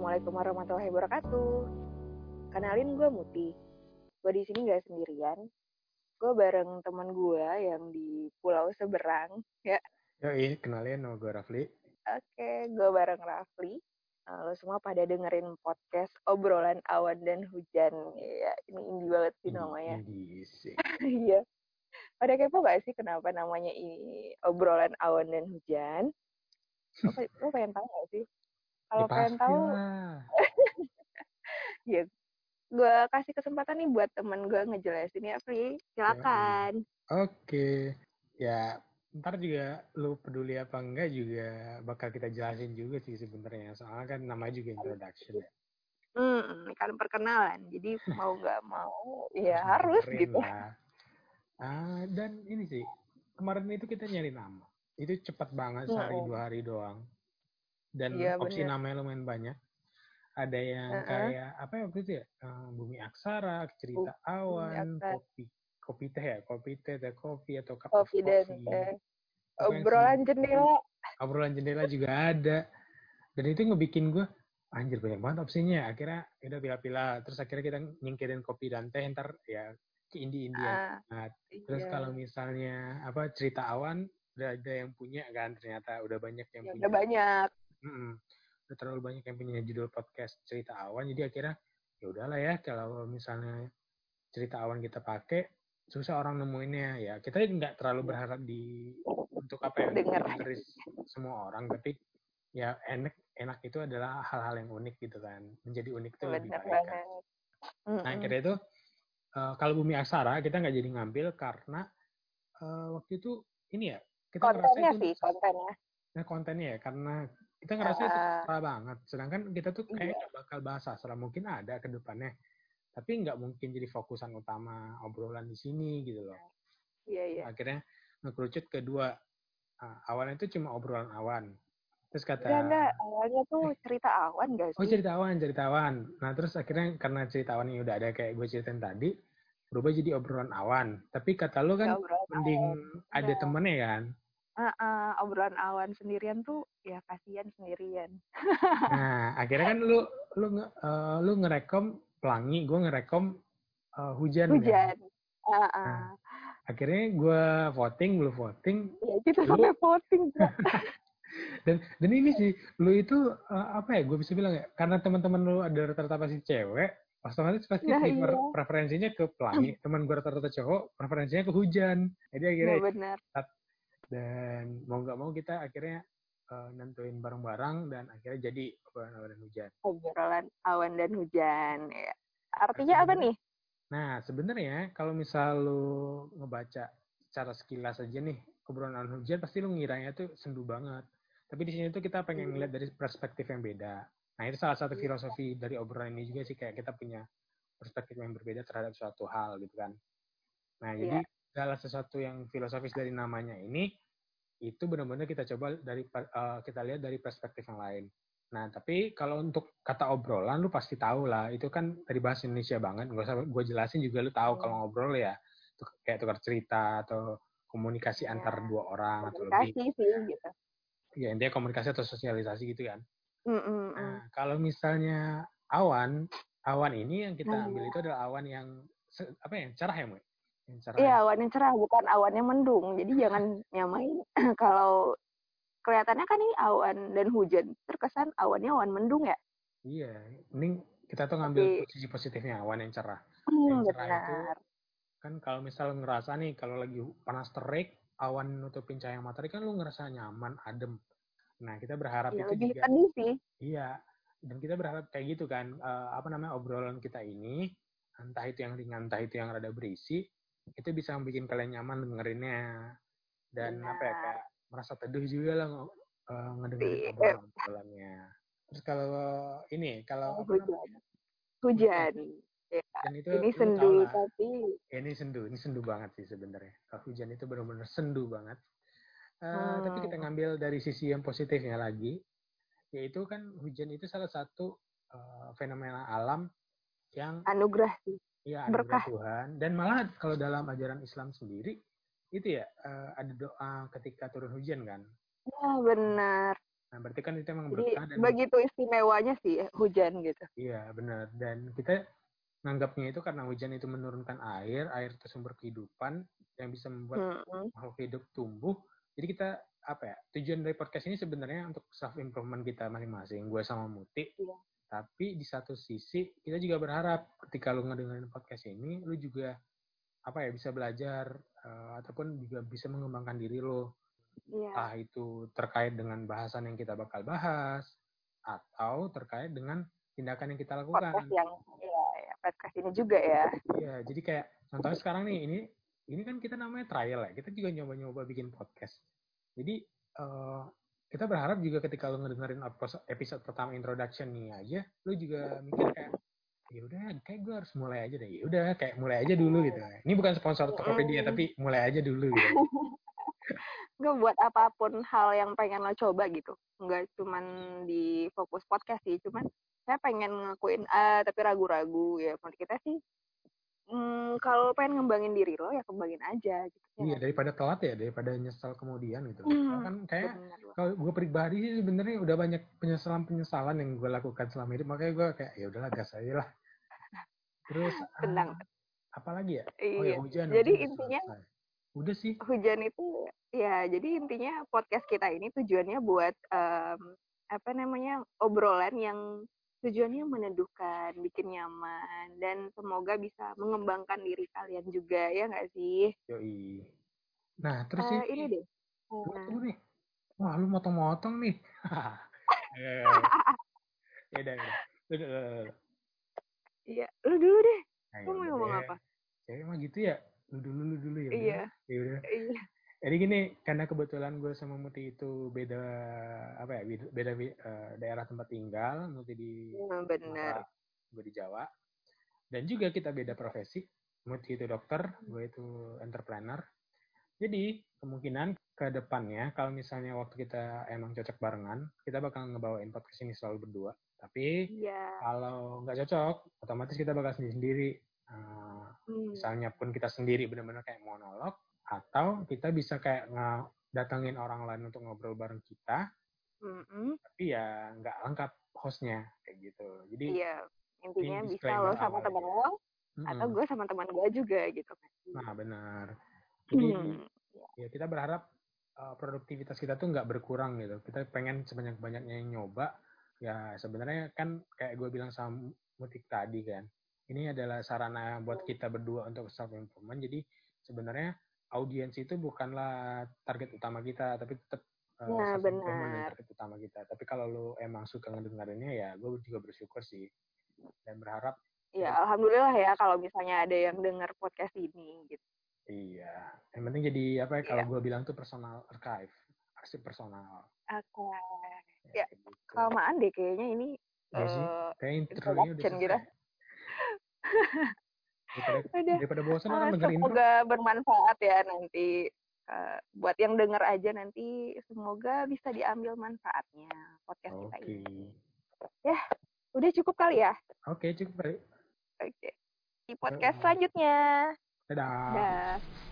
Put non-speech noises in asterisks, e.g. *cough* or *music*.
Assalamualaikum warahmatullahi wabarakatuh. Kenalin gue Muti. Gue di sini gak sendirian. Gue bareng teman gue yang di pulau seberang. Ya. Yoi, kenalin nama gue Rafli. Oke, gue bareng Rafli. Nah, lo semua pada dengerin podcast obrolan awan dan hujan. Ya, ini indie banget sih namanya. Indie sih. *laughs* Iya. Pada kepo gak sih kenapa namanya ini obrolan awan dan hujan? Lo, lo pengen tahu gak sih? Kalau *laughs* Ya, pengen tahu, ya gue kasih kesempatan nih buat temen gue ngejelasin ya, Fri. Silakan. Oke. Ya, ntar juga lu peduli apa enggak juga bakal kita jelasin juga sih sebenarnya. Soalnya kan namanya juga introduction ya. Hmm, kan perkenalan. Jadi *laughs* mau nggak mau, ya harus gitu. lah. Ah, dan ini sih, kemarin itu kita nyari nama. Itu cepat banget sehari dua hari doang. Dan Iya, opsi bener. namanya lumayan banyak. Ada yang Heeh. kayak apa ya waktu itu ya? Eh, Bumi Aksara, cerita awan, Aksara. kopi kopi teh ya, kopi teh, teh kopi atau cup Kopi of coffee. Obrolan jendela. obrolan jendela juga ada dan itu ngebikin gue anjir banyak banget opsinya akhirnya ya udah pilih-pilih terus akhirnya kita nyingkirin kopi dan teh ntar ya ke indie indian Ah, terus iya. kalau misalnya apa cerita awan udah ada yang punya kan ternyata udah banyak yang Ya, punya udah banyak. Mm-mm. udah terlalu banyak yang punya judul podcast cerita awan jadi akhirnya ya udahlah ya kalau misalnya cerita awan kita pakai susah orang nemuinnya ya kita nggak terlalu berharap di untuk apa ya dari semua orang tapi ya enak enak itu adalah hal-hal yang unik gitu kan menjadi unik itu lebih baik kan. nah akhirnya itu eh, kalau bumi aksara kita nggak jadi ngambil karena eh, waktu itu ini ya kita Kontennya itu sih, kontennya. Nah, kontennya ya karena kita ngerasa itu Ah. sastra banget. Sedangkan kita tuh Iya. kayak nggak bakal bahas sastra. Mungkin ada ke depannya. Tapi nggak mungkin jadi fokusan utama obrolan di sini gitu loh. Iya, iya. Akhirnya ngekerucut kedua. Ah, awalnya itu cuma obrolan awan. Terus kata, Enggak, enggak. Awalnya tuh cerita awan gak oh cerita awan, cerita awan. Nah terus akhirnya karena cerita awan ini udah ada kayak gue ceritain tadi, berubah jadi obrolan awan. Tapi kata Ya, kan obrolan mending ada Iya. temennya kan. Ah, ah, obrolan awan sendirian tuh ya kasihan sendirian. Nah, akhirnya kan lu lu eh, lu ngerekom pelangi, gue ngerekom eh, hujan. kan. Hujan. Ah, ah. Nah. Akhirnya gue voting, lu voting, Ya gitu Lu- sampai voting. *laughs* Dan dan ini sih, lu itu eh, apa ya? Gue bisa bilang ya, karena teman-teman lu ada rata-rata pasti cewek, otomatis pasti Nah, iya. preferensinya ke pelangi. *laughs* Teman gue rata-rata cowok, preferensinya ke hujan. Jadi akhirnya Ya benar. Dan mau nggak mau kita akhirnya eh, nentuin bareng-bareng dan akhirnya jadi obrolan awan dan hujan. Obrolan awan dan hujan. Ya. Artinya apa nih? Nah, sebenarnya kalau misal lu ngebaca secara sekilas aja nih, obrolan awan hujan pasti lu ngiranya tuh sendu banget. Tapi di sini tuh kita pengen Hmm. ngeliat dari perspektif yang beda. Nah, itu salah satu Iya. filosofi dari obrolan ini juga sih kayak kita punya perspektif yang berbeda terhadap suatu hal gitu kan. Nah, Iya. jadi segala sesuatu yang filosofis dari namanya ini itu benar-benar kita coba dari eh, kita lihat dari perspektif yang lain. Nah, tapi kalau untuk kata obrolan lu pasti tahu lah, itu kan dari bahasa Indonesia banget. Gak usah gue jelasin juga lu tahu Hmm. kalau ngobrol ya kayak tukar cerita atau komunikasi Ya, antar dua orang atau lebih. Sih gitu. Ya intinya komunikasi atau sosialisasi gitu kan. Mm, mm. Nah, kalau misalnya awan, awan ini yang kita Hmm. ambil itu adalah awan yang apa ya? Cerah ya, Mu? Iya, ya? awan yang cerah bukan awan yang mendung. Jadi jangan nyamain *clears throat* kalau kelihatannya kan ini awan dan hujan. Terkesan awannya awan mendung ya? Iya, mending kita tuh ngambil Tapi- posisi positifnya awan yang cerah. Hmm, Yang cerah itu benar. kan kalau misal ngerasa nih kalau lagi panas terik awan nutupin cahaya matahari kan lu ngerasa nyaman adem nah kita berharap Ya, itu lebih juga sedih sih. iya dan kita berharap kayak gitu kan eh, apa namanya obrolan kita ini entah itu yang ringan entah itu yang rada berisi itu bisa bikin kalian nyaman dengerinnya dan apa ya kayak merasa teduh juga lah eh, ngedengerin Iya. obrolan obrolannya terus kalau ini kalau namanya, Hujan. Hujan. Ya, dan itu ini sendu lah. tapi Ya, ini sendu, ini sendu banget sih sebenarnya. Kalau hujan itu benar-benar sendu banget. Eh, Hmm. Tapi kita ngambil dari sisi yang positifnya lagi, yaitu kan hujan itu salah satu eh, fenomena alam yang anugerah sih. Ya anugerah Berkah. Tuhan. Dan malah kalau dalam ajaran Islam sendiri itu ya eh, ada doa ketika turun hujan kan. Ya benar. Nah, berarti kan itu emang Jadi berkah dan begitu istimewanya sih hujan gitu. iya benar. Dan kita nganggapnya itu karena hujan itu menurunkan air, air itu sumber kehidupan yang bisa membuat Mm-mm. makhluk hidup tumbuh. Jadi kita apa ya? Tujuan dari podcast ini sebenarnya untuk self improvement kita masing-masing, gue sama Muti. Iya. Tapi di satu sisi kita juga berharap ketika lu ngedengerin podcast ini, lu juga apa ya bisa belajar eh, ataupun juga bisa mengembangkan diri lo Iya. entah itu terkait dengan bahasan yang kita bakal bahas atau terkait dengan tindakan yang kita lakukan. Podcast yang ya, ya podcast ini juga ya. Iya, jadi kayak contohnya sekarang nih ini ini kan kita namanya trial ya. Kita juga nyoba-nyoba bikin podcast. Jadi eh, kita berharap juga ketika lo ngedengerin episode, pertama introduction nih aja, lo juga mikir kayak ya udah kayak gue harus mulai aja deh. Ya udah kayak mulai aja dulu gitu. Ini bukan sponsor Tokopedia Mm. tapi mulai aja dulu gitu. *laughs* Nggak buat apa pun hal yang pengen lo coba gitu. Nggak cuman di fokus podcast sih, cuman saya pengen ngakuin A tapi ragu-ragu ya. Menurut kita sih hmm, kalau pengen ngembangin diri lo ya kembangin aja gitu. Ya Iya nggak? daripada telat ya daripada nyesal kemudian gitu. Hmm, Karena kan kayak kalau gue pribadi sih sebenarnya udah banyak penyesalan-penyesalan yang gue lakukan selama hidup makanya gue kayak ya udahlah gas aja lah. Terus ah, Tenang. apa lagi ya? Oh ya Iya. hujan. Jadi hujan intinya selesai. udah sih. hujan itu ya jadi intinya podcast kita ini tujuannya buat em, apa namanya obrolan yang tujuannya meneduhkan, bikin nyaman dan semoga bisa mengembangkan diri kalian juga ya nggak sih? Yoi. Nah terus Eh, ini, ini deh. Nah, nih. Wah lu motong-motong nih. *laughs* Ya, ya, ya. Ya udah, ya udah. Iya, lu dulu deh. Nah, Lu mau ya ngomong apa? Cewek emang gitu ya. Lu dulu, lu dulu ya. Iya, Ya udah. iya. Jadi gini, karena kebetulan gue sama Muti itu beda apa ya, beda, beda eh, daerah tempat tinggal, Muti di Hmm, Bener. gue di Jawa. Dan juga kita beda profesi. Muti itu dokter, gue itu entrepreneur. Jadi kemungkinan ke depannya kalau misalnya waktu kita emang cocok barengan, kita bakal ngebawain podcast ini selalu berdua. Tapi Iya. kalau nggak cocok, otomatis kita bakal sendiri-sendiri. Eh, Hmm. misalnya pun kita sendiri benar-benar kayak monolog atau kita bisa kayak datengin orang lain untuk ngobrol bareng kita Mm-mm. tapi ya nggak lengkap hostnya kayak gitu jadi Iya. Intinya bisa lo sama ya. lo mm-mm. atau gue sama teman gue juga gitu kan. nah benar jadi Hmm. ya kita berharap uh, produktivitas kita tuh nggak berkurang gitu kita pengen sebanyak banyaknya yang nyoba ya sebenarnya kan kayak gue bilang sama mutik tadi kan ini adalah sarana buat kita berdua untuk self improvement jadi sebenarnya audiens itu bukanlah target utama kita tapi tetap uh, Nah, improvement yang benar. target utama kita tapi kalau lu emang suka ngedengerinnya ya gue juga bersyukur sih dan berharap Ya, alhamdulillah ya kalau misalnya ada yang dengar podcast ini gitu. iya yang penting jadi apa ya kalau Iya. gue bilang tuh personal archive arsip personal Oke. ya, Ya, gitu. Kelamaan deh kayaknya ini Iya sih. eh, Kayak intronya udah gitu. *laughs* Daripada, Udah. daripada bosan Eh, orang denger intro. semoga bermanfaat ya nanti Eh, buat yang denger aja nanti semoga bisa diambil manfaatnya podcast kita Oke. ini. Udah cukup kali ya? Oke, cukup kali. Oke. Di podcast selanjutnya. Dadah. Dah.